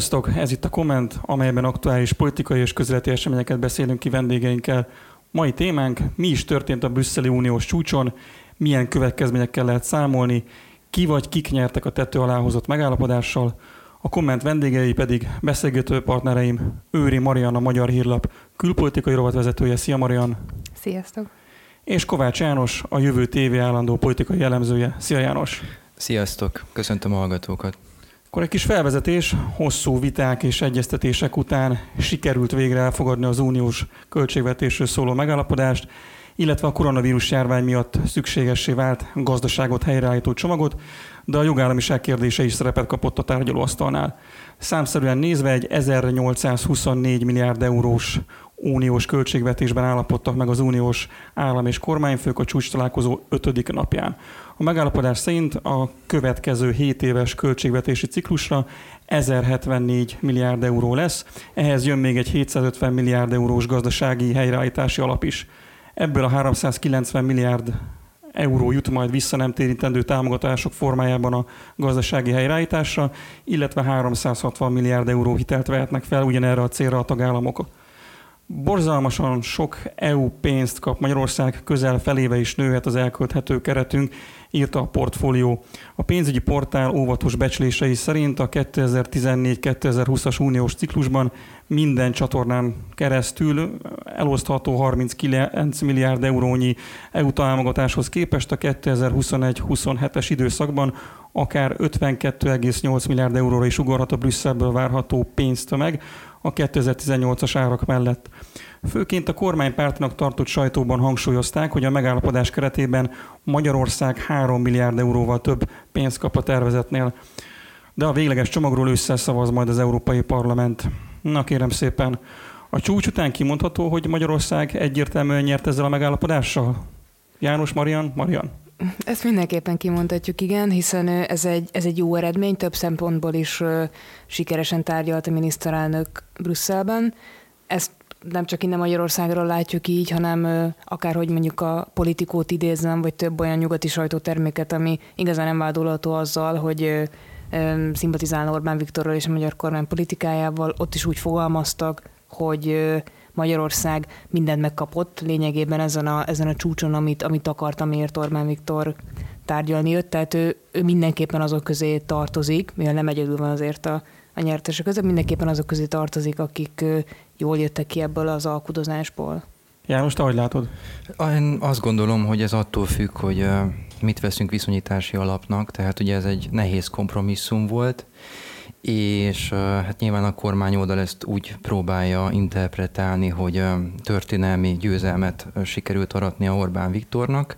Sziasztok! Ez itt a komment, amelyben aktuális politikai és közéleti eseményeket beszélünk ki vendégeinkkel. Mai témánk, mi is történt a brüsszeli uniós csúcson, milyen következményekkel lehet számolni, ki vagy kik nyertek a tető alá hozott megállapodással, a komment vendégei pedig beszélgető partnereim Őri Marian, a Magyar Hírlap külpolitikai rovatvezetője. Szia Marian! Sziasztok! És Kovács János, a Jövő TV állandó politikai jellemzője. Szia János! Sziasztok! Köszöntöm a hallgatókat! Akkor egy kis felvezetés, hosszú viták és egyeztetések után sikerült végre elfogadni az uniós költségvetésről szóló megállapodást, illetve a koronavírus járvány miatt szükségessé vált gazdaságot helyreállító csomagot, de a jogállamiság kérdése is szerepet kapott a tárgyalóasztalnál. Számszerűen nézve egy 1824 milliárd eurós uniós költségvetésben állapodtak meg az uniós állam és kormányfők a csúcs találkozó ötödik napján. A megállapodás szerint a következő 7 éves költségvetési ciklusra 1074 milliárd euró lesz, ehhez jön még egy 750 milliárd eurós gazdasági helyreállítási alap is. Ebből a 390 milliárd euró jut majd vissza nem térítendő támogatások formájában a gazdasági helyreállításra, illetve 360 milliárd euró hitelt vehetnek fel ugyanerre a célra a tagállamok. Borzalmasan sok EU pénzt kap Magyarország, közel feléve is nőhet az elkölthető keretünk, írta a portfólió. A pénzügyi portál óvatos becslései szerint a 2014-2020-as uniós ciklusban minden csatornán keresztül elosztható 39 milliárd eurónyi EU támogatáshoz képest a 2021-27-es időszakban akár 52,8 milliárd euróra is ugorhat a Brüsszelből várható pénztömeg a 2018-as árak mellett. Főként a kormánypártnak tartott sajtóban hangsúlyozták, hogy a megállapodás keretében Magyarország 3 milliárd euróval több pénzt kap a tervezetnél. De a végleges csomagról ősszel szavaz majd az Európai Parlament. Na kérem szépen, a csúcs után kimondható, hogy Magyarország egyértelműen nyert ezzel a megállapodással? János Marian? Marian. Ezt mindenképpen kimondhatjuk, igen, hiszen ez egy, ez egy jó eredmény, több szempontból is sikeresen tárgyalt a miniszterelnök Brüsszelben. Ezt nem csak innen Magyarországról látjuk így, hanem akárhogy mondjuk a politikót idézem, vagy több olyan nyugati sajtóterméket, ami igazán nem vádolható azzal, hogy szimpatizálna Orbán Viktorral és a magyar kormány politikájával, ott is úgy fogalmaztak, hogy Magyarország mindent megkapott lényegében ezen a, ezen a csúcson, amit, amit akart, amiért Orbán Viktor tárgyalni jött, tehát ő, ő mindenképpen azok közé tartozik, mivel nem egyedül van azért a, a nyertesek között, mindenképpen azok közé tartozik, akik jól jöttek ki ebből az alkudozásból. János, te hogy látod? Én azt gondolom, hogy ez attól függ, hogy mit veszünk viszonyítási alapnak, tehát ugye ez egy nehéz kompromisszum volt, és hát nyilván a kormány oldal ezt úgy próbálja interpretálni, hogy történelmi győzelmet sikerült aratni a Orbán Viktornak,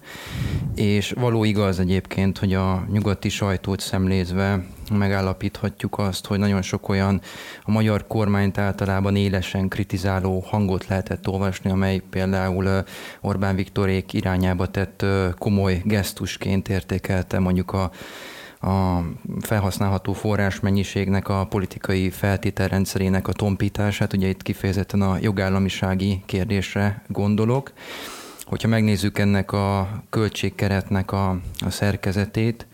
és való igaz egyébként, hogy a nyugati sajtót szemlézve megállapíthatjuk azt, hogy nagyon sok olyan a magyar kormányt általában élesen kritizáló hangot lehetett olvasni, amely például Orbán Viktorék irányába tett komoly gesztusként értékelte mondjuk a a felhasználható forrásmennyiségnek a politikai feltételrendszerének a tompítását, ugye itt kifejezetten a jogállamisági kérdésre gondolok. Hogyha megnézzük ennek a költségkeretnek a, a szerkezetét,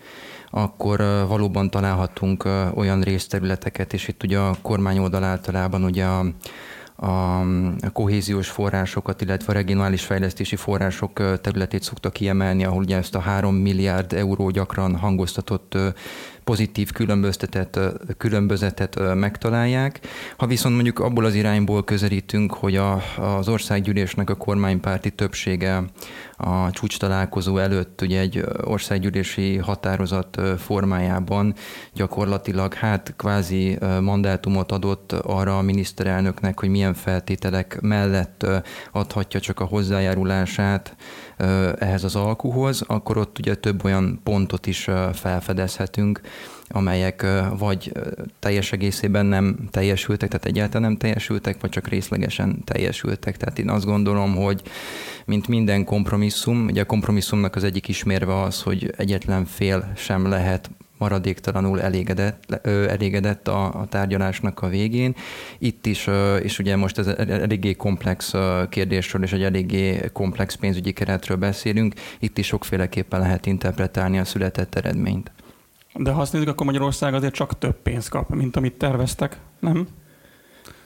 akkor valóban találhatunk olyan részterületeket, és itt ugye a kormány oldal általában ugye a, a kohéziós forrásokat, illetve a regionális fejlesztési források területét szokta kiemelni, ahol ugye ezt a 3 milliárd euró gyakran hangoztatott pozitív különböztetet, különbözetet megtalálják. Ha viszont mondjuk abból az irányból közelítünk, hogy a, az országgyűlésnek a kormánypárti többsége a csúcs találkozó előtt ugye egy országgyűlési határozat formájában gyakorlatilag hát kvázi mandátumot adott arra a miniszterelnöknek, hogy milyen feltételek mellett adhatja csak a hozzájárulását ehhez az alkuhoz, akkor ott ugye több olyan pontot is felfedezhetünk, amelyek vagy teljes egészében nem teljesültek, tehát egyáltalán nem teljesültek, vagy csak részlegesen teljesültek. Tehát én azt gondolom, hogy mint minden kompromisszum, ugye a kompromisszumnak az egyik ismérve az, hogy egyetlen fél sem lehet maradéktalanul elégedett, elégedett a, a tárgyalásnak a végén. Itt is, és ugye most ez eléggé komplex kérdésről és egy eléggé komplex pénzügyi keretről beszélünk, itt is sokféleképpen lehet interpretálni a született eredményt. De ha azt nézzük, akkor Magyarország azért csak több pénzt kap, mint amit terveztek, nem?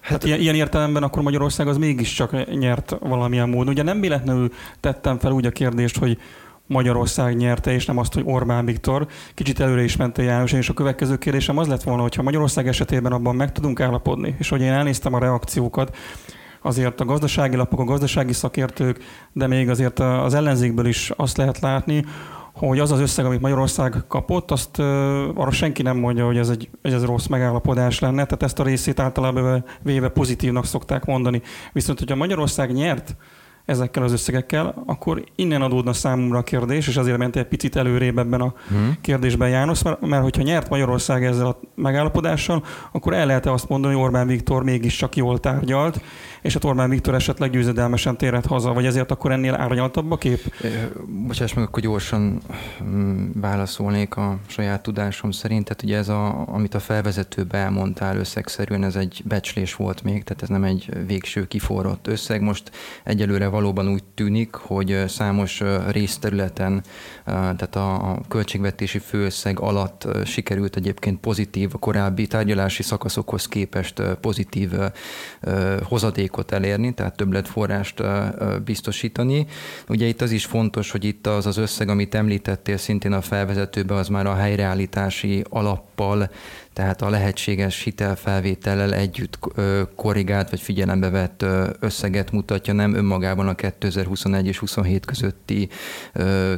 Hát ilyen, ilyen értelemben akkor Magyarország az mégiscsak nyert valamilyen módon. Ugye nem véletlenül tettem fel úgy a kérdést, hogy Magyarország nyerte, és nem azt, hogy Orbán Viktor. Kicsit előre is ment a János, és a következő kérdésem az lett volna, hogyha Magyarország esetében abban meg tudunk állapodni, és hogy én elnéztem a reakciókat, azért a gazdasági lapok, a gazdasági szakértők, de még azért az ellenzékből is azt lehet látni, hogy az az összeg, amit Magyarország kapott, azt arra senki nem mondja, hogy ez egy, hogy ez rossz megállapodás lenne, tehát ezt a részét általában véve pozitívnak szokták mondani. Viszont, hogyha Magyarország nyert ezekkel az összegekkel, akkor innen adódna számomra a kérdés, és azért ment egy picit előrébb ebben a hmm. kérdésben János, mert, mert hogyha nyert Magyarország ezzel a megállapodással, akkor el lehet azt mondani, hogy Orbán Viktor mégiscsak jól tárgyalt, és a Orbán Viktor esetleg győzedelmesen térhet haza, vagy ezért akkor ennél árnyaltabb a kép? Bocsáss meg, akkor gyorsan mm, válaszolnék a saját tudásom szerint. Tehát ugye ez, a, amit a felvezetőbe elmondtál összegszerűen, ez egy becslés volt még, tehát ez nem egy végső kiforrott összeg. Most egyelőre valóban úgy tűnik, hogy számos részterületen, tehát a költségvetési főösszeg alatt sikerült egyébként pozitív, a korábbi tárgyalási szakaszokhoz képest pozitív hozadékot elérni, tehát többletforrást biztosítani. Ugye itt az is fontos, hogy itt az az összeg, amit említettél szintén a felvezetőbe, az már a helyreállítási alappal tehát a lehetséges hitelfelvétellel együtt korrigált vagy figyelembe vett összeget mutatja, nem önmagában a 2021 és 27 közötti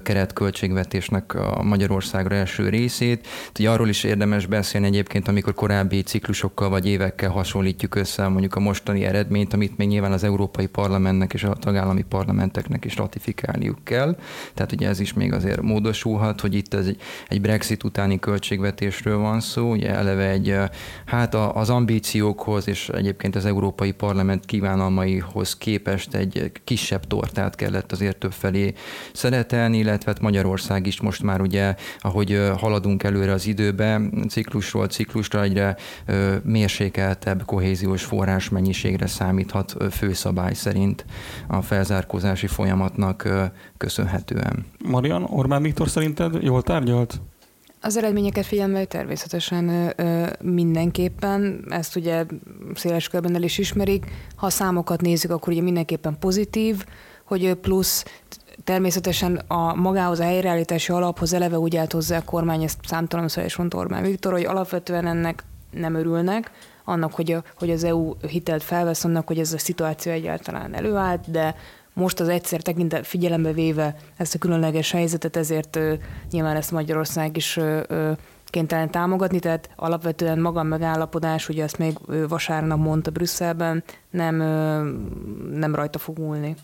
keretköltségvetésnek a Magyarországra első részét. Ugye arról is érdemes beszélni egyébként, amikor korábbi ciklusokkal vagy évekkel hasonlítjuk össze mondjuk a mostani eredményt, amit még nyilván az Európai Parlamentnek és a tagállami parlamenteknek is ratifikálniuk kell. Tehát ugye ez is még azért módosulhat, hogy itt ez egy, egy Brexit utáni költségvetésről van szó, ugye eleve egy, hát az ambíciókhoz és egyébként az Európai Parlament kívánalmaihoz képest egy kisebb tortát kellett azért több felé szeretelni, illetve hát Magyarország is most már ugye, ahogy haladunk előre az időbe, ciklusról ciklusra egyre mérsékeltebb kohéziós forrás mennyiségre számíthat főszabály szerint a felzárkózási folyamatnak köszönhetően. Marian, Orbán Viktor szerinted jól tárgyalt? Az eredményeket figyelme természetesen ö, mindenképpen, ezt ugye széles körben el is ismerik. Ha a számokat nézzük, akkor ugye mindenképpen pozitív, hogy plusz természetesen a magához a helyreállítási alaphoz eleve úgy állt hozzá a kormány, ezt számtalan szóval is mondta Orbán Viktor, hogy alapvetően ennek nem örülnek, annak, hogy, a, hogy az EU hitelt felvesz, annak, hogy ez a szituáció egyáltalán előállt, de most az egyszer tekintet figyelembe véve ezt a különleges helyzetet, ezért nyilván ezt Magyarország is kénytelen támogatni, tehát alapvetően maga megállapodás, ugye azt még vasárnap mondta Brüsszelben, nem, nem rajta fog múlni.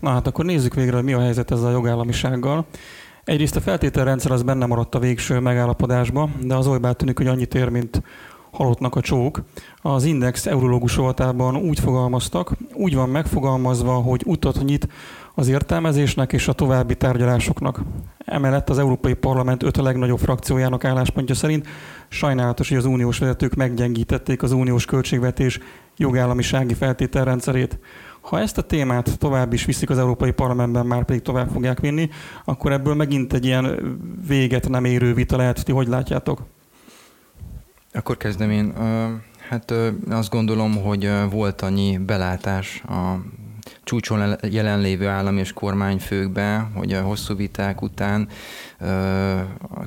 Na hát akkor nézzük végre, hogy mi a helyzet ezzel a jogállamisággal. Egyrészt a feltételrendszer az benne maradt a végső megállapodásba, de az olybá tűnik, hogy annyit ér, mint halottnak a csók. Az Index eurológus voltában úgy fogalmaztak, úgy van megfogalmazva, hogy utat nyit az értelmezésnek és a további tárgyalásoknak. Emellett az Európai Parlament öt legnagyobb frakciójának álláspontja szerint sajnálatos, hogy az uniós vezetők meggyengítették az uniós költségvetés jogállamisági feltételrendszerét. Ha ezt a témát tovább is viszik az Európai Parlamentben, már pedig tovább fogják vinni, akkor ebből megint egy ilyen véget nem érő vita lehet. Ti hogy látjátok? Akkor kezdem én. Hát azt gondolom, hogy volt annyi belátás a csúcson jelenlévő állam és kormányfőkbe, hogy a hosszú viták után ö,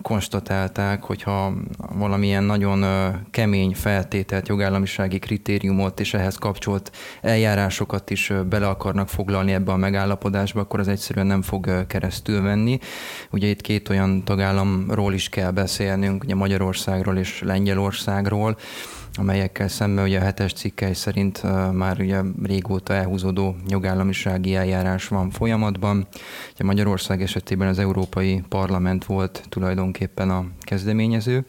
konstatálták, hogyha valamilyen nagyon ö, kemény feltételt, jogállamisági kritériumot és ehhez kapcsolt eljárásokat is ö, bele akarnak foglalni ebbe a megállapodásba, akkor az egyszerűen nem fog ö, keresztül venni. Ugye itt két olyan tagállamról is kell beszélnünk, ugye Magyarországról és Lengyelországról, amelyekkel szemben ugye a hetes cikkely szerint már ugye régóta elhúzódó jogállamisági eljárás van folyamatban. Ugye Magyarország esetében az Európai Parlament volt tulajdonképpen a kezdeményező,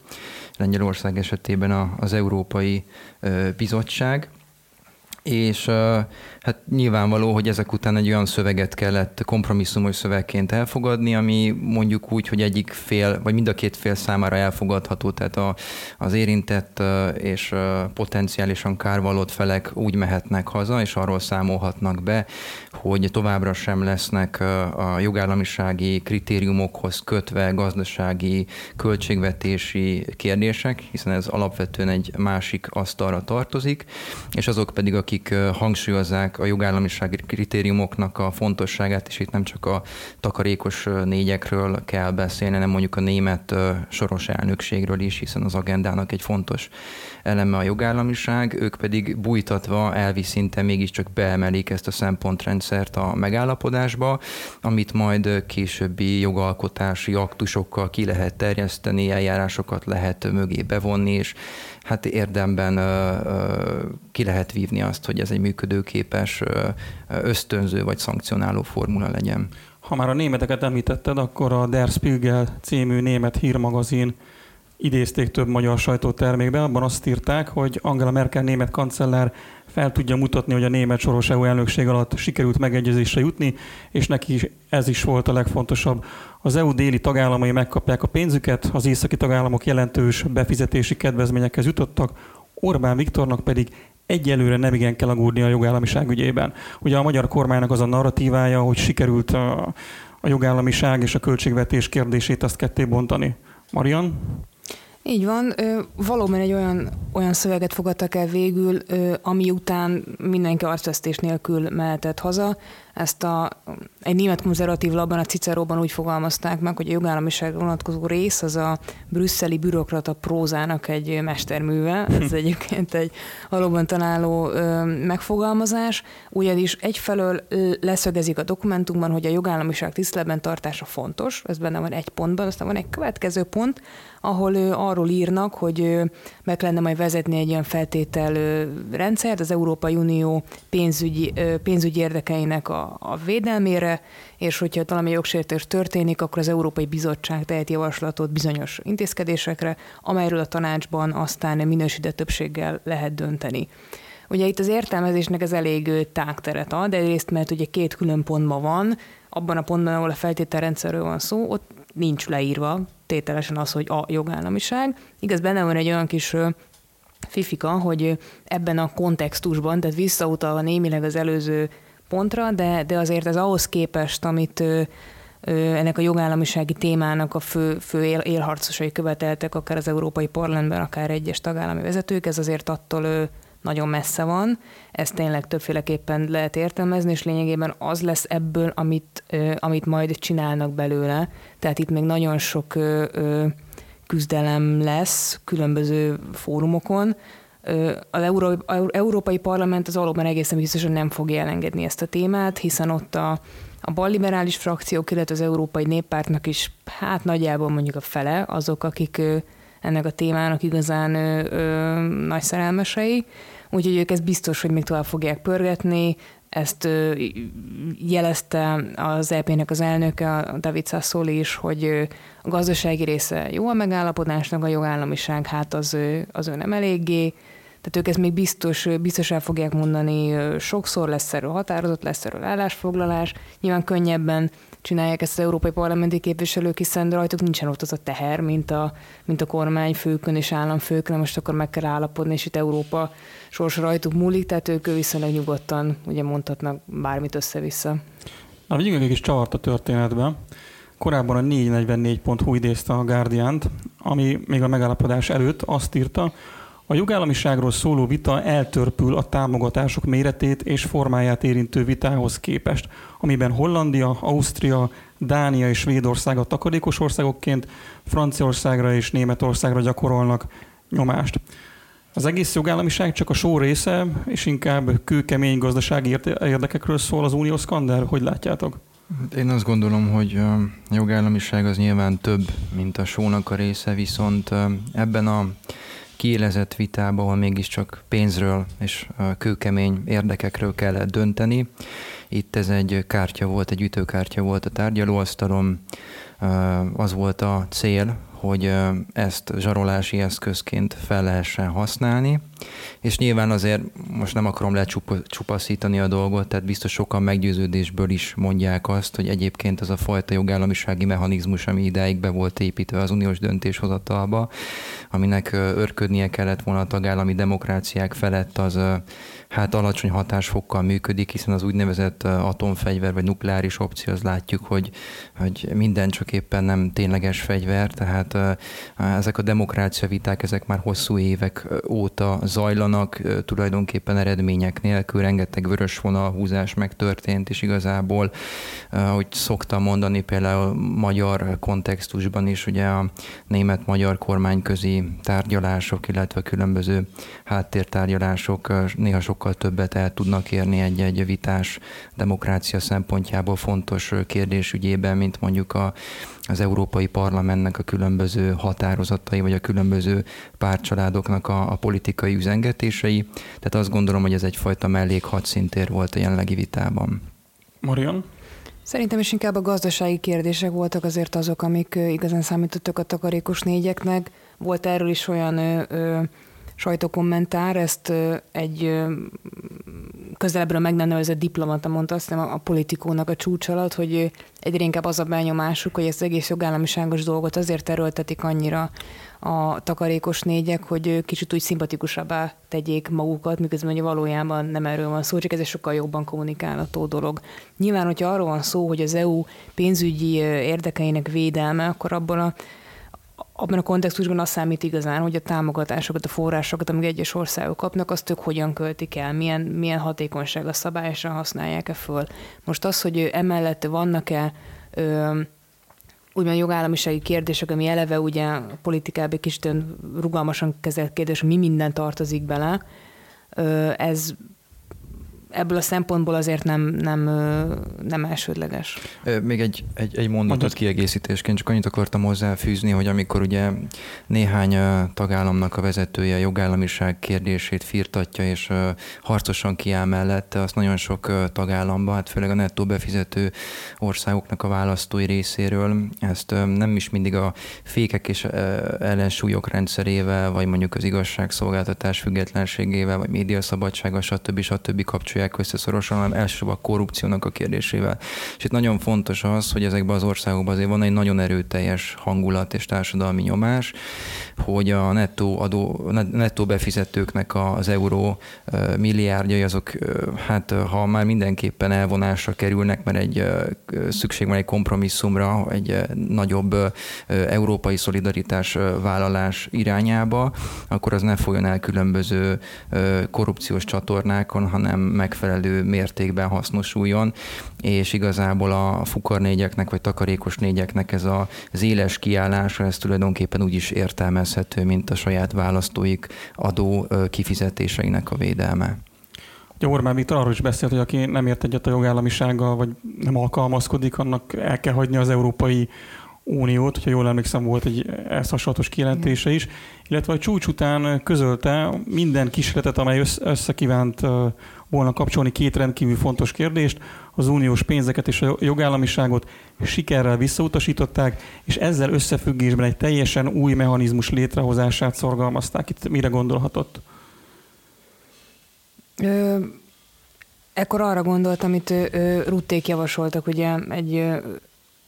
Lengyelország esetében az Európai Bizottság, és hát nyilvánvaló, hogy ezek után egy olyan szöveget kellett kompromisszumos szövegként elfogadni, ami mondjuk úgy, hogy egyik fél, vagy mind a két fél számára elfogadható, tehát a, az érintett és potenciálisan kárvalót felek úgy mehetnek haza, és arról számolhatnak be, hogy továbbra sem lesznek a jogállamisági kritériumokhoz kötve gazdasági, költségvetési kérdések, hiszen ez alapvetően egy másik asztalra tartozik, és azok pedig, akik hangsúlyozzák a jogállamisági kritériumoknak a fontosságát, és itt nem csak a takarékos négyekről kell beszélni, hanem mondjuk a német soros elnökségről is, hiszen az agendának egy fontos eleme a jogállamiság, ők pedig bújtatva elvi szinten mégiscsak beemelik ezt a szempontrendszert a megállapodásba, amit majd későbbi jogalkotási aktusokkal ki lehet terjeszteni, eljárásokat lehet mögé bevonni, és hát érdemben ki lehet vívni azt, hogy ez egy működőképes, ösztönző vagy szankcionáló formula legyen. Ha már a németeket említetted, akkor a Der Spiegel című német hírmagazin idézték több magyar sajtótermékben, abban azt írták, hogy Angela Merkel német kancellár fel tudja mutatni, hogy a német soros EU elnökség alatt sikerült megegyezésre jutni, és neki ez is volt a legfontosabb. Az EU déli tagállamai megkapják a pénzüket, az északi tagállamok jelentős befizetési kedvezményekhez jutottak, Orbán Viktornak pedig egyelőre nem igen kell aggódni a jogállamiság ügyében. Ugye a magyar kormánynak az a narratívája, hogy sikerült a, a jogállamiság és a költségvetés kérdését azt ketté bontani. Marian? Így van, valóban egy olyan, olyan szöveget fogadtak el végül, ami után mindenki arcvesztés nélkül mehetett haza. Ezt a, egy német konzervatív labban, a Ciceróban úgy fogalmazták meg, hogy a jogállamiságra vonatkozó rész az a brüsszeli bürokrata prózának egy mesterműve. Ez egyébként egy valóban találó megfogalmazás. Ugyanis egyfelől leszögezik a dokumentumban, hogy a jogállamiság tiszteletben tartása fontos, ez benne van egy pontban, aztán van egy következő pont, ahol arról írnak, hogy meg lenne majd vezetni egy ilyen feltétel rendszert az Európai Unió pénzügyi, pénzügyi érdekeinek a, a védelmére, és hogyha valami jogsértés történik, akkor az Európai Bizottság tehet javaslatot bizonyos intézkedésekre, amelyről a tanácsban aztán minősített többséggel lehet dönteni. Ugye itt az értelmezésnek ez elég tágteret ad, de egyrészt mert ugye két külön pontban van, abban a pontban, ahol a feltételrendszerről van szó, ott nincs leírva tételesen az, hogy a jogállamiság. Igaz, benne van egy olyan kis fifika, hogy ebben a kontextusban, tehát visszautalva némileg az előző pontra, de, de azért ez ahhoz képest, amit ennek a jogállamisági témának a fő, fő él, élharcosai követeltek, akár az Európai Parlamentben, akár egyes tagállami vezetők, ez azért attól nagyon messze van. Ezt tényleg többféleképpen lehet értelmezni, és lényegében az lesz ebből, amit, amit majd csinálnak belőle. Tehát itt még nagyon sok küzdelem lesz különböző fórumokon, az Euró, Európai Parlament az valóban egészen biztosan nem fogja elengedni ezt a témát, hiszen ott a, a balliberális frakciók, illetve az Európai Néppártnak is hát nagyjából mondjuk a fele azok, akik ennek a témának igazán ö, ö, nagy szerelmesei, úgyhogy ők ezt biztos, hogy még tovább fogják pörgetni, ezt jelezte az EP-nek az elnöke, David Sassoli is, hogy a gazdasági része jó a megállapodásnak, a jogállamiság hát az, az ő nem eléggé, tehát ők ezt még biztos, biztos el fogják mondani, sokszor lesz erről határozott, lesz erről állásfoglalás, nyilván könnyebben csinálják ezt az európai parlamenti képviselők, hiszen rajtuk nincsen ott az a teher, mint a, mint a kormányfőkön és államfőkön, most akkor meg kell állapodni, és itt Európa sors rajtuk múlik, tehát ők viszonylag nyugodtan ugye mondhatnak bármit össze-vissza. Na, vigyünk egy kis csavart a történetbe. Korábban a 444.hu idézte a guardian ami még a megállapodás előtt azt írta, a jogállamiságról szóló vita eltörpül a támogatások méretét és formáját érintő vitához képest, amiben Hollandia, Ausztria, Dánia és Svédország a takarékos országokként Franciaországra és Németországra gyakorolnak nyomást. Az egész jogállamiság csak a só része, és inkább kőkemény gazdasági érdekekről szól az unió szkander. Hogy látjátok? Én azt gondolom, hogy a jogállamiság az nyilván több, mint a sónak a része, viszont ebben a kiélezett vitában, ahol mégiscsak pénzről és kőkemény érdekekről kellett dönteni. Itt ez egy kártya volt, egy ütőkártya volt a tárgyalóasztalon. Az volt a cél, hogy ezt zsarolási eszközként fel lehessen használni. és nyilván azért most nem akarom lecsupaszítani a dolgot, tehát biztos sokan meggyőződésből is mondják azt, hogy egyébként az a fajta jogállamisági mechanizmus, ami idáig be volt építve az uniós döntéshozatalba, aminek örködnie kellett volna a tagállami demokráciák felett, az hát alacsony hatásfokkal működik, hiszen az úgynevezett atomfegyver vagy nukleáris opció, az látjuk, hogy, hogy minden csak éppen nem tényleges fegyver, tehát ezek a demokrácia viták, ezek már hosszú évek óta zajlanak, tulajdonképpen eredmények nélkül, rengeteg vörös vonalhúzás megtörtént, és igazából, ahogy szoktam mondani, például magyar kontextusban is, ugye a német-magyar kormányközi tárgyalások, illetve különböző háttértárgyalások néha sok sokkal többet el tudnak érni egy-egy vitás demokrácia szempontjából fontos kérdés ügyében, mint mondjuk a, az Európai Parlamentnek a különböző határozatai, vagy a különböző pártcsaládoknak a, a politikai üzengetései. Tehát azt gondolom, hogy ez egyfajta mellék hadszintér volt a jelenlegi vitában. Marian? Szerintem is inkább a gazdasági kérdések voltak azért azok, amik igazán számítottak a takarékos négyeknek. Volt erről is olyan ö, ö, sajtókommentár, ezt egy közelebbről meg nem nevezett diplomata mondta, azt hiszem a politikónak a csúcs alatt, hogy egyre inkább az a benyomásuk, hogy ezt egész jogállamiságos dolgot azért erőltetik annyira a takarékos négyek, hogy kicsit úgy szimpatikusabbá tegyék magukat, miközben hogy valójában nem erről van szó, csak ez egy sokkal jobban kommunikálható dolog. Nyilván, hogyha arról van szó, hogy az EU pénzügyi érdekeinek védelme, akkor abban a abban a kontextusban az számít igazán, hogy a támogatásokat, a forrásokat, amik egyes országok kapnak, azt ők hogyan költik el, milyen, milyen hatékonyság a szabályosan használják-e föl. Most az, hogy emellett vannak-e ö, úgymond jogállamisági kérdések, ami eleve ugye a politikában egy kicsit rugalmasan kezelt kérdés, mi minden tartozik bele, ez ebből a szempontból azért nem, nem, nem elsődleges. Még egy, egy, egy mondatot Mondod. kiegészítésként, csak annyit akartam hozzáfűzni, hogy amikor ugye néhány tagállamnak a vezetője a jogállamiság kérdését firtatja, és harcosan kiáll mellette, azt nagyon sok tagállamban, hát főleg a nettó befizető országoknak a választói részéről, ezt nem is mindig a fékek és ellensúlyok rendszerével, vagy mondjuk az igazságszolgáltatás függetlenségével, vagy médiaszabadsága, stb. stb. kapcsolatban kapcsolják össze szorosan, hanem elsősorban a korrupciónak a kérdésével. És itt nagyon fontos az, hogy ezekben az országokban azért van egy nagyon erőteljes hangulat és társadalmi nyomás, hogy a nettó, adó, nettó befizetőknek az euró milliárdjai azok, hát ha már mindenképpen elvonásra kerülnek, mert egy szükség van egy kompromisszumra, egy nagyobb európai szolidaritás vállalás irányába, akkor az ne folyjon el különböző korrupciós csatornákon, hanem megfelelő mértékben hasznosuljon, és igazából a fukarnégyeknek vagy takarékos négyeknek ez a, az éles kiállása, ez tulajdonképpen úgy is értelmezhető, mint a saját választóik adó kifizetéseinek a védelme. Ugye Orbán Viktor arról is beszélt, hogy aki nem ért egyet a jogállamisággal, vagy nem alkalmazkodik, annak el kell hagyni az Európai Uniót, hogyha jól emlékszem, volt egy ezt hasonlatos kijelentése is, illetve a csúcs után közölte minden kísérletet, amely összekívánt volna kapcsolni két rendkívül fontos kérdést, az uniós pénzeket és a jogállamiságot sikerrel visszautasították, és ezzel összefüggésben egy teljesen új mechanizmus létrehozását szorgalmazták. Itt mire gondolhatott? Ö, ekkor arra gondoltam, amit Rutték javasoltak, ugye egy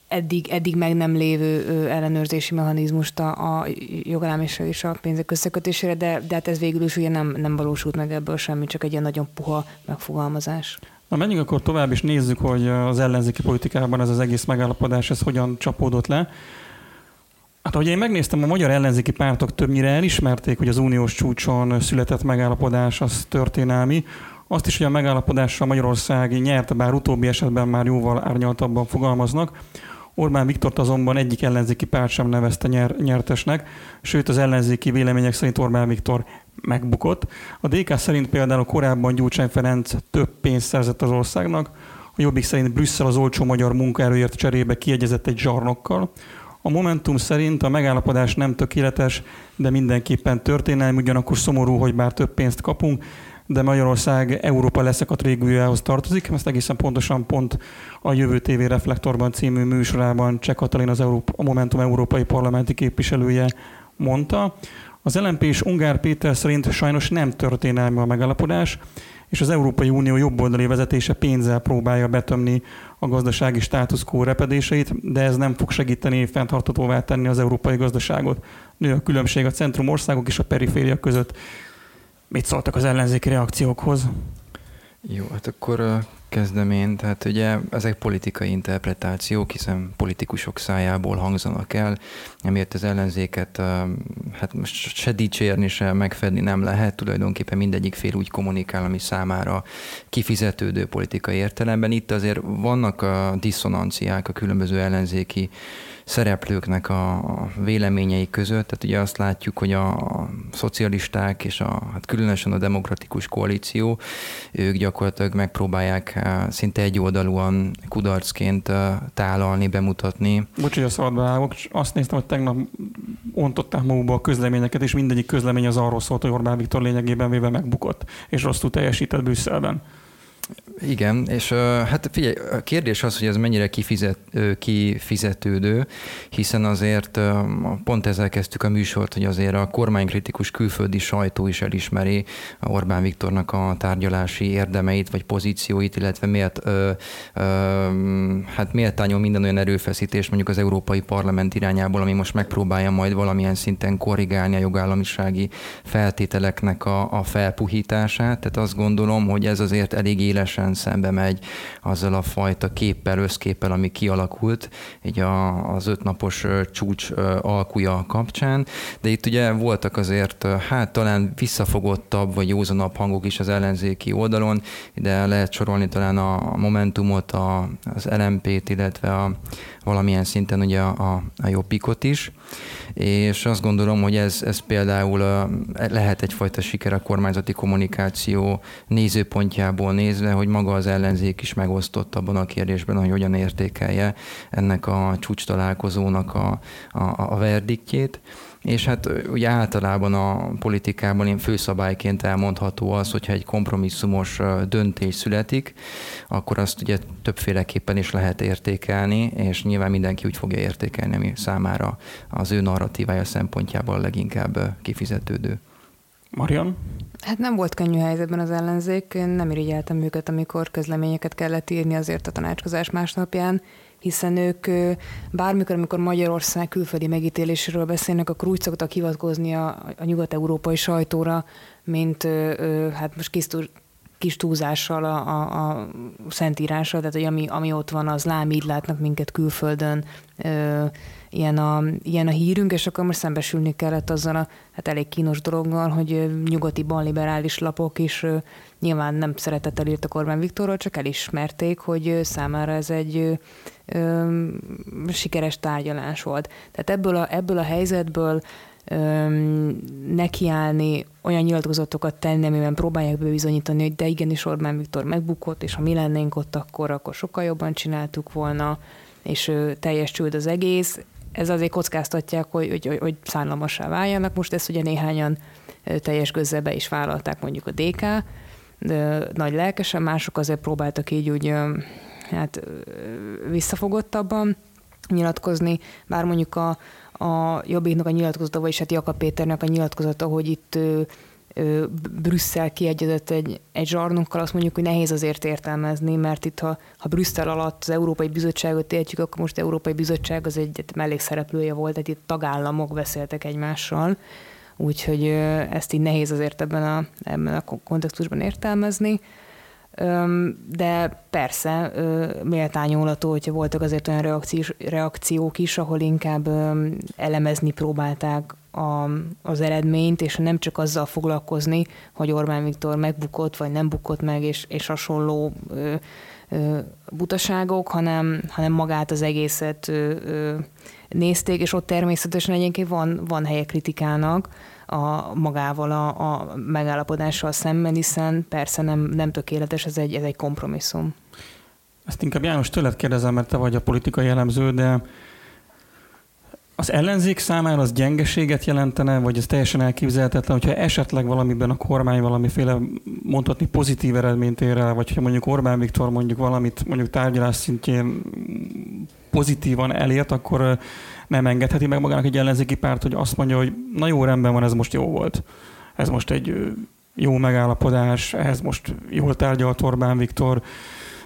eddig, eddig meg nem lévő ellenőrzési mechanizmust a, a jogállamiság és a pénzek összekötésére, de, de hát ez végül is ugye nem, nem valósult meg ebből semmi, csak egy ilyen nagyon puha megfogalmazás. Na menjünk akkor tovább, és nézzük, hogy az ellenzéki politikában ez az egész megállapodás, ez hogyan csapódott le. Hát, ahogy én megnéztem, a magyar ellenzéki pártok többnyire elismerték, hogy az uniós csúcson született megállapodás az történelmi. Azt is, hogy a megállapodással Magyarország nyerte, bár utóbbi esetben már jóval árnyaltabban fogalmaznak. Orbán Viktort azonban egyik ellenzéki párt sem nevezte nyer, nyertesnek, sőt az ellenzéki vélemények szerint Orbán Viktor megbukott. A DK szerint például korábban Gyurcsány Ferenc több pénzt szerzett az országnak, a Jobbik szerint Brüsszel az olcsó magyar munkaerőért cserébe kiegyezett egy zsarnokkal. A Momentum szerint a megállapodás nem tökéletes, de mindenképpen történelmi, ugyanakkor szomorú, hogy bár több pénzt kapunk, de Magyarország Európa leszakadt régiójához tartozik. Ezt egészen pontosan pont a Jövő TV Reflektorban című műsorában Cseh Katalin az Európa, a Momentum Európai Parlamenti képviselője mondta. Az LNP és Ungár Péter szerint sajnos nem történelmi a megállapodás, és az Európai Unió jobboldali vezetése pénzzel próbálja betömni a gazdasági státusz quo repedéseit, de ez nem fog segíteni fenntartatóvá tenni az európai gazdaságot. Nő a különbség a centrum országok és a periféria között. Mit szóltak az ellenzéki reakciókhoz? Jó, hát akkor kezdem én. Tehát ugye ezek politikai interpretációk, hiszen politikusok szájából hangzanak el, emiatt az ellenzéket hát most se dicsérni, se megfedni nem lehet. Tulajdonképpen mindegyik fél úgy kommunikál, ami számára kifizetődő politikai értelemben. Itt azért vannak a diszonanciák a különböző ellenzéki szereplőknek a véleményei között. Tehát ugye azt látjuk, hogy a szocialisták és a, hát különösen a demokratikus koalíció, ők gyakorlatilag megpróbálják szinte egyoldalúan kudarcként tálalni, bemutatni. Bocs, hogy a szabadba állok, azt néztem, hogy tegnap ontották magukba a közleményeket, és mindegyik közlemény az arról szólt, hogy Orbán Viktor lényegében véve megbukott, és rosszul teljesített Brüsszelben. Igen, és hát figyelj, a kérdés az, hogy ez mennyire kifizet, kifizetődő, hiszen azért pont ezzel kezdtük a műsort, hogy azért a kormánykritikus külföldi sajtó is elismeri Orbán Viktornak a tárgyalási érdemeit vagy pozícióit, illetve miért, ö, ö, hát méltányol minden olyan erőfeszítés mondjuk az Európai Parlament irányából, ami most megpróbálja majd valamilyen szinten korrigálni a jogállamisági feltételeknek a, a felpuhítását. Tehát azt gondolom, hogy ez azért elég élesen teljesen szembe megy azzal a fajta képpel, összképpel, ami kialakult így a, az ötnapos csúcs alkuja kapcsán, de itt ugye voltak azért hát talán visszafogottabb vagy józanabb hangok is az ellenzéki oldalon, de lehet sorolni talán a Momentumot, a, az LMP-t, illetve a, valamilyen szinten ugye a, a jobbikot is, és azt gondolom, hogy ez, ez például lehet egyfajta siker a kormányzati kommunikáció nézőpontjából nézve, hogy maga az ellenzék is megosztott abban a kérdésben, hogy hogyan értékelje ennek a csúcs találkozónak a, a, a verdiktjét. És hát ugye általában a politikában én főszabályként elmondható az, hogyha egy kompromisszumos döntés születik, akkor azt ugye többféleképpen is lehet értékelni, és nyilván mindenki úgy fogja értékelni, ami számára az ő narratívája szempontjából leginkább kifizetődő. Marian? Hát nem volt könnyű helyzetben az ellenzék, én nem irigyeltem őket, amikor közleményeket kellett írni azért a tanácskozás másnapján, hiszen ők bármikor, amikor Magyarország külföldi megítéléséről beszélnek, akkor úgy szoktak hivatkozni a, a nyugat-európai sajtóra, mint hát most kis, kis túlzással a, a, a szentírásra, tehát hogy ami, ami ott van, az lám, így látnak minket külföldön, ilyen a, ilyen a hírünk, és akkor most szembesülni kellett azzal a hát elég kínos dologgal, hogy nyugati balliberális lapok is nyilván nem szeretettel írtak Orbán Viktorról, csak elismerték, hogy számára ez egy ö, sikeres tárgyalás volt. Tehát ebből a, ebből a helyzetből nekiállni, olyan nyilatkozatokat tenni, amiben próbálják bebizonyítani, hogy de igenis Orbán Viktor megbukott, és ha mi lennénk ott akkor, akkor sokkal jobban csináltuk volna, és teljes csőd az egész ez azért kockáztatják, hogy, hogy, hogy, hogy szánalmassá váljanak. Most ezt ugye néhányan teljes be is vállalták mondjuk a DK, nagy lelkesen, mások azért próbáltak így úgy hát visszafogottabban nyilatkozni, bár mondjuk a, a Jobbiknak a nyilatkozata, vagyis hát Jakab Péternek a nyilatkozata, hogy itt Brüsszel kiegyezett egy, egy zsarnunkkal, azt mondjuk, hogy nehéz azért értelmezni, mert itt ha, ha Brüsszel alatt az Európai Bizottságot értjük, akkor most Európai Bizottság az egy mellékszereplője volt, tehát itt tagállamok beszéltek egymással, úgyhogy ezt így nehéz azért ebben a, ebben a kontextusban értelmezni. De persze méltányolható, hogyha voltak azért olyan reakciók is, ahol inkább elemezni próbálták a, az eredményt, és nem csak azzal foglalkozni, hogy Orbán Viktor megbukott, vagy nem bukott meg, és, és hasonló butaságok, hanem, hanem magát az egészet nézték, és ott természetesen egyébként van, van helye kritikának a magával a, a megállapodással szemben, hiszen persze nem, nem tökéletes, ez egy, ez egy kompromisszum. Ezt inkább János tőled kérdezem, mert te vagy a politikai elemző, de az ellenzék számára az gyengeséget jelentene, vagy ez teljesen elképzelhetetlen, hogyha esetleg valamiben a kormány valamiféle mondhatni pozitív eredményt ér el, vagy hogyha mondjuk Orbán Viktor mondjuk valamit mondjuk tárgyalás szintjén pozitívan elért, akkor nem engedheti meg magának egy ellenzéki párt, hogy azt mondja, hogy na jó, rendben van, ez most jó volt. Ez most egy jó megállapodás, ehhez most jól tárgyalt Orbán Viktor,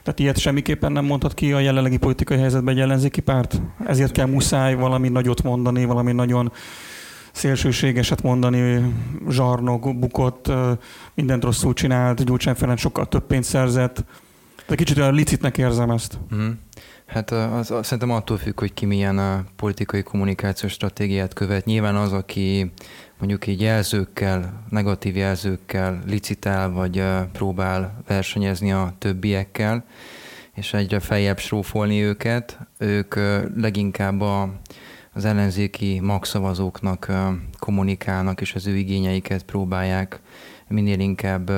tehát ilyet semmiképpen nem mondhat ki a jelenlegi politikai helyzetben egy ellenzéki párt? Ezért kell muszáj valami nagyot mondani, valami nagyon szélsőségeset mondani, zsarnok, bukott, mindent rosszul csinált, Gyurcsány Ferenc sokkal több pénzt szerzett. De kicsit olyan licitnek érzem ezt. Mm. Hát az, az, szerintem attól függ, hogy ki milyen a politikai kommunikációs stratégiát követ. Nyilván az, aki mondjuk így jelzőkkel, negatív jelzőkkel licitál, vagy próbál versenyezni a többiekkel, és egyre feljebb srófolni őket, ők leginkább a, az ellenzéki magszavazóknak kommunikálnak, és az ő igényeiket próbálják minél inkább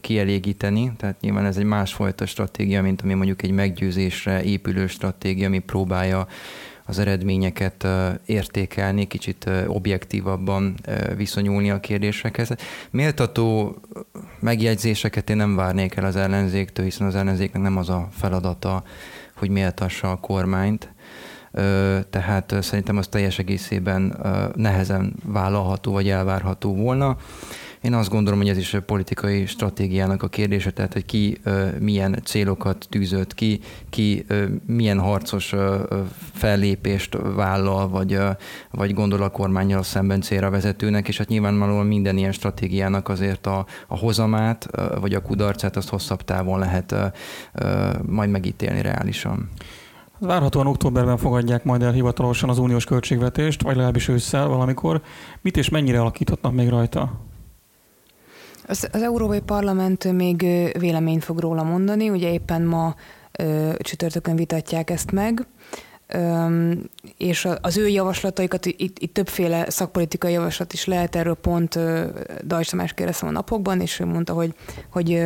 kielégíteni, tehát nyilván ez egy másfajta stratégia, mint ami mondjuk egy meggyőzésre épülő stratégia, ami próbálja az eredményeket értékelni, kicsit objektívabban viszonyulni a kérdésekhez. Méltató megjegyzéseket én nem várnék el az ellenzéktől, hiszen az ellenzéknek nem az a feladata, hogy méltassa a kormányt, tehát szerintem az teljes egészében nehezen vállalható vagy elvárható volna. Én azt gondolom, hogy ez is a politikai stratégiának a kérdése, tehát hogy ki milyen célokat tűzött ki, ki milyen harcos fellépést vállal, vagy, vagy gondol a kormányjal szemben célra vezetőnek, és hát nyilvánvalóan minden ilyen stratégiának azért a, a hozamát, vagy a kudarcát azt hosszabb távon lehet majd megítélni reálisan. Várhatóan októberben fogadják majd el hivatalosan az uniós költségvetést, vagy legalábbis ősszel valamikor. Mit és mennyire alakíthatnak még rajta? Az, az Európai Parlament még véleményt fog róla mondani, ugye éppen ma ö, csütörtökön vitatják ezt meg, Öm, és az ő javaslataikat, itt, itt többféle szakpolitikai javaslat is lehet, erről pont Dajcs Tamás kérdeztem a napokban, és ő mondta, hogy, hogy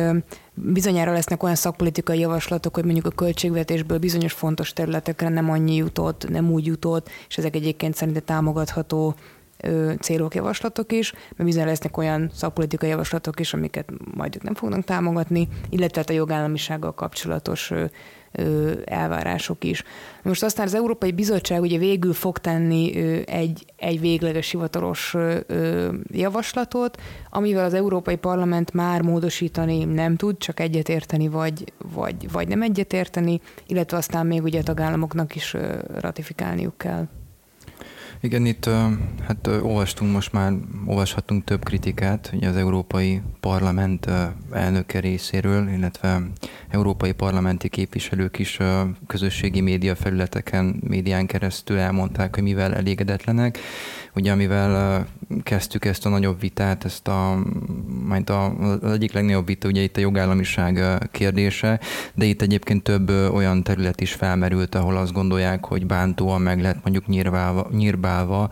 bizonyára lesznek olyan szakpolitikai javaslatok, hogy mondjuk a költségvetésből bizonyos fontos területekre nem annyi jutott, nem úgy jutott, és ezek egyébként szerintem támogatható célok, javaslatok is, mert bizony lesznek olyan szakpolitikai javaslatok is, amiket majd ők nem fognak támogatni, illetve hát a jogállamisággal kapcsolatos elvárások is. Most aztán az Európai Bizottság ugye végül fog tenni egy, egy végleges hivatalos javaslatot, amivel az Európai Parlament már módosítani nem tud, csak egyetérteni vagy, vagy, vagy nem egyetérteni, illetve aztán még ugye a tagállamoknak is ratifikálniuk kell. Igen, itt hát olvastunk most már, olvashatunk több kritikát ugye az Európai Parlament elnöke részéről, illetve európai parlamenti képviselők is közösségi média felületeken, médián keresztül elmondták, hogy mivel elégedetlenek. Ugye amivel kezdtük ezt a nagyobb vitát, ezt a, majd a, az egyik legnagyobb vita ugye itt a jogállamiság kérdése, de itt egyébként több olyan terület is felmerült, ahol azt gondolják, hogy bántóan meg lehet mondjuk nyírválva, nyírbálva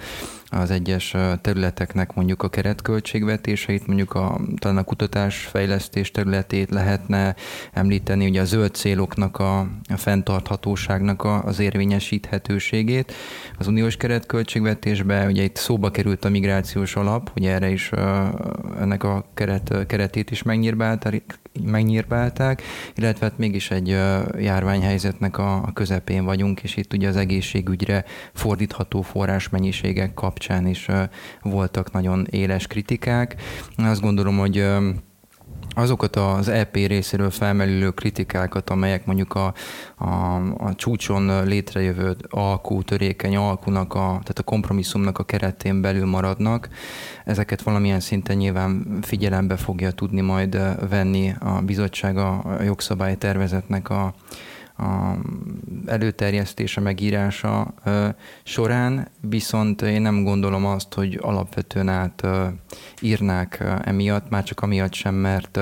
az egyes területeknek mondjuk a keretköltségvetéseit, mondjuk a, talán a kutatás fejlesztés területét lehetne említeni, ugye a zöld céloknak a, a fenntarthatóságnak a, az érvényesíthetőségét. Az uniós keretköltségvetésbe ugye itt szóba került a migrációs alap, ugye erre is ennek a keret, keretét is megnyírbálták, megnyírbálták, illetve hát mégis egy járványhelyzetnek a közepén vagyunk, és itt ugye az egészségügyre fordítható forrásmennyiségek kapcsán is voltak nagyon éles kritikák. Azt gondolom, hogy azokat az EP részéről felmerülő kritikákat, amelyek mondjuk a, a, a csúcson létrejövő alkú, törékeny alkunak, a, tehát a kompromisszumnak a keretén belül maradnak, ezeket valamilyen szinten nyilván figyelembe fogja tudni majd venni a bizottság a jogszabálytervezetnek a, a előterjesztése, megírása során, viszont én nem gondolom azt, hogy alapvetően át írnák emiatt, már csak amiatt sem, mert,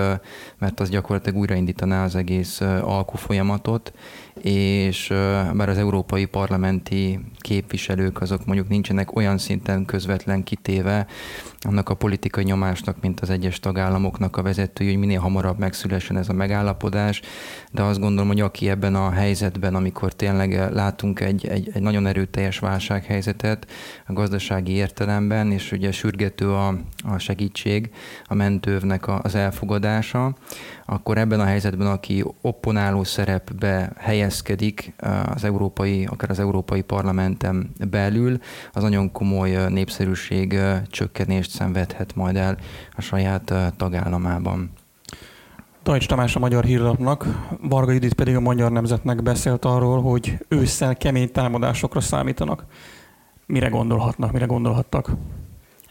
mert az gyakorlatilag újraindítaná az egész alkú folyamatot, és bár az európai parlamenti képviselők azok mondjuk nincsenek olyan szinten közvetlen kitéve annak a politikai nyomásnak, mint az egyes tagállamoknak a vezetői, hogy minél hamarabb megszülessen ez a megállapodás, de azt gondolom, hogy aki ebben a helyzetben, amikor tényleg látunk egy, egy, egy nagyon erőteljes válsághelyzetet a gazdasági értelemben, és ugye sürgető a, a segítség, a mentővnek az elfogadása, akkor ebben a helyzetben, aki opponáló szerepbe helyezkedik az európai, akár az Európai Parlamenten belül, az nagyon komoly népszerűség csökkenést szenvedhet majd el a saját tagállamában. Tajcs Tamás a Magyar Hírlapnak, Varga Judit pedig a Magyar Nemzetnek beszélt arról, hogy ősszel kemény támadásokra számítanak. Mire gondolhatnak, mire gondolhattak?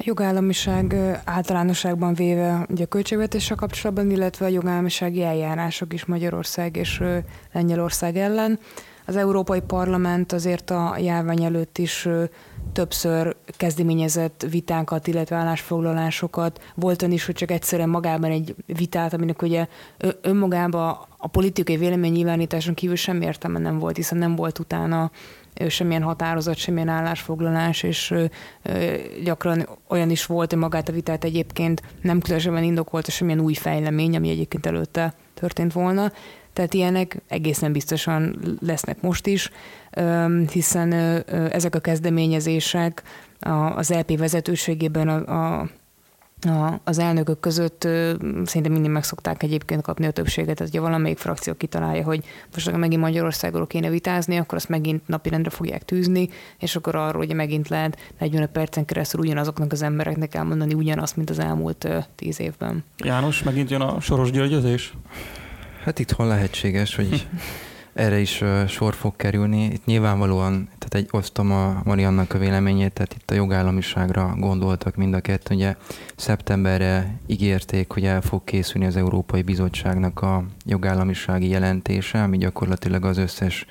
A jogállamiság általánosságban véve ugye a költségvetéssel kapcsolatban, illetve a jogállamisági eljárások is Magyarország és Lengyelország ellen. Az Európai Parlament azért a járvány előtt is többször kezdeményezett vitákat, illetve állásfoglalásokat. Volt is, hogy csak egyszerűen magában egy vitát, aminek ugye önmagában a politikai véleménynyilvánításon kívül semmi értelme nem volt, hiszen nem volt utána semmilyen határozat, semmilyen állásfoglalás, és gyakran olyan is volt, hogy magát a vitát egyébként nem különösebben indokolta semmilyen új fejlemény, ami egyébként előtte történt volna. Tehát ilyenek egészen biztosan lesznek most is, hiszen ezek a kezdeményezések az LP vezetőségében a, a a, az elnökök között szerintem mindig meg szokták egyébként kapni a többséget, tehát ha valamelyik frakció kitalálja, hogy most megint Magyarországról kéne vitázni, akkor azt megint napirendre fogják tűzni, és akkor arról ugye megint lehet 45 percen keresztül ugyanazoknak az embereknek elmondani ugyanazt, mint az elmúlt tíz évben. János, megint jön a soros györgyözés? Hát itthon lehetséges, hogy erre is sor fog kerülni. Itt nyilvánvalóan, tehát egy osztom a Mariannak a véleményét, tehát itt a jogállamiságra gondoltak mind a kettő. Ugye szeptemberre ígérték, hogy el fog készülni az Európai Bizottságnak a jogállamisági jelentése, ami gyakorlatilag az összes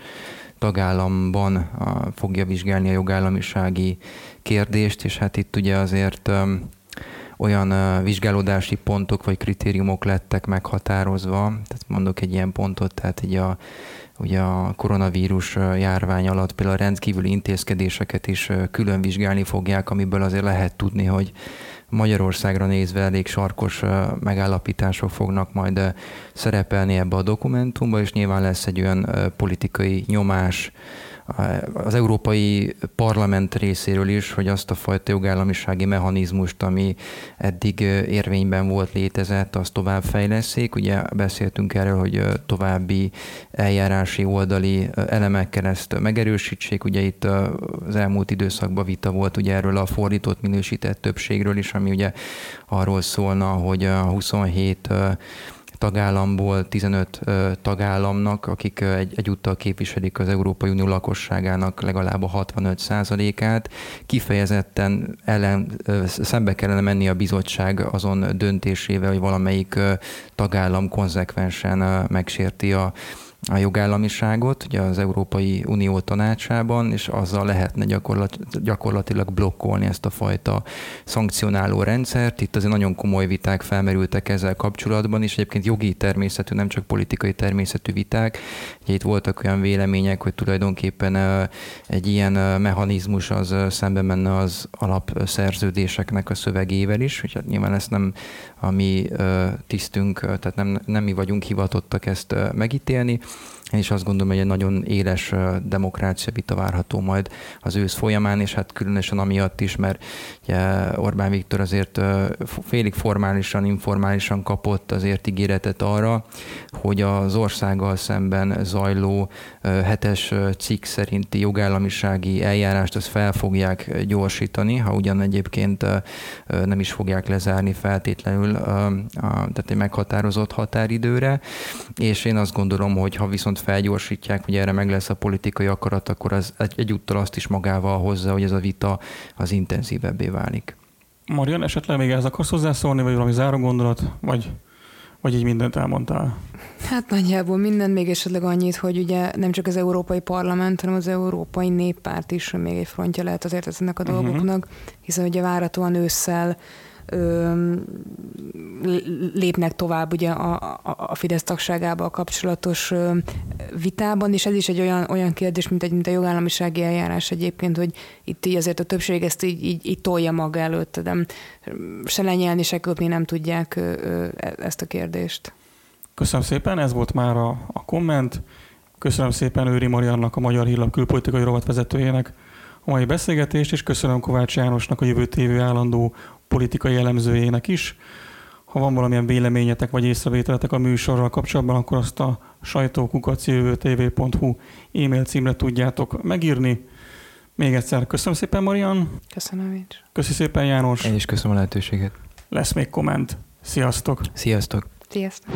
tagállamban fogja vizsgálni a jogállamisági kérdést, és hát itt ugye azért olyan vizsgálódási pontok vagy kritériumok lettek meghatározva, tehát mondok egy ilyen pontot, tehát így a ugye a koronavírus járvány alatt például rendkívüli intézkedéseket is külön vizsgálni fogják, amiből azért lehet tudni, hogy Magyarországra nézve elég sarkos megállapítások fognak majd szerepelni ebbe a dokumentumba, és nyilván lesz egy olyan politikai nyomás, az Európai Parlament részéről is, hogy azt a fajta jogállamisági mechanizmust, ami eddig érvényben volt, létezett, azt továbbfejleszék. Ugye beszéltünk erről, hogy további eljárási oldali elemekkel ezt megerősítsék. Ugye itt az elmúlt időszakban vita volt ugye erről a fordított minősített többségről is, ami ugye arról szólna, hogy a 27 tagállamból 15 tagállamnak, akik egy, egyúttal képviselik az Európai Unió lakosságának legalább a 65 át kifejezetten ellen, szembe kellene menni a bizottság azon döntésével, hogy valamelyik tagállam konzekvensen megsérti a a jogállamiságot ugye az Európai Unió tanácsában, és azzal lehetne gyakorlat, gyakorlatilag blokkolni ezt a fajta szankcionáló rendszert. Itt azért nagyon komoly viták felmerültek ezzel kapcsolatban, és egyébként jogi természetű, nem csak politikai természetű viták. Ugye itt voltak olyan vélemények, hogy tulajdonképpen egy ilyen mechanizmus az szembe menne az alapszerződéseknek a szövegével is, úgyhogy hát nyilván ezt nem a mi tisztünk, tehát nem, nem mi vagyunk hivatottak ezt megítélni. Én is azt gondolom, hogy egy nagyon éles demokrácia vita várható majd az ősz folyamán, és hát különösen amiatt is, mert ugye Orbán Viktor azért félig formálisan, informálisan kapott azért ígéretet arra, hogy az országgal szemben zajló hetes cikk szerinti jogállamisági eljárást azt fel fogják gyorsítani, ha ugyan egyébként nem is fogják lezárni feltétlenül, tehát egy meghatározott határidőre, és én azt gondolom, hogy ha viszont felgyorsítják, hogy erre meg lesz a politikai akarat, akkor az egy, egyúttal azt is magával hozza, hogy ez a vita az intenzívebbé válik. Marian, esetleg még ez akarsz hozzászólni, vagy valami záró gondolat, vagy vagy így mindent elmondtál? Hát nagyjából minden, még esetleg annyit, hogy ugye nem csak az Európai Parlament, hanem az Európai Néppárt is még egy frontja lehet azért ezeknek a uh-huh. dolgoknak, hiszen ugye váratóan ősszel lépnek tovább ugye a, a, a Fidesz tagságával kapcsolatos vitában, és ez is egy olyan, olyan kérdés, mint, egy, mint a jogállamisági eljárás egyébként, hogy itt így azért a többség ezt így, így, így tolja maga előtt, de se lenyelni, se köpni nem tudják e, ezt a kérdést. Köszönöm szépen, ez volt már a, a komment. Köszönöm szépen Őri Mariannak, a Magyar Hírlap külpolitikai rovatvezetőjének a mai beszélgetést, és köszönöm Kovács Jánosnak, a Jövő TV állandó politikai elemzőjének is. Ha van valamilyen véleményetek vagy észrevételetek a műsorral kapcsolatban, akkor azt a sajtókukacjövőtv.hu e-mail címre tudjátok megírni. Még egyszer köszönöm szépen, Marian. Köszönöm én Köszi szépen, János. Én is köszönöm a lehetőséget. Lesz még komment. Sziasztok! Sziasztok! Sziasztok!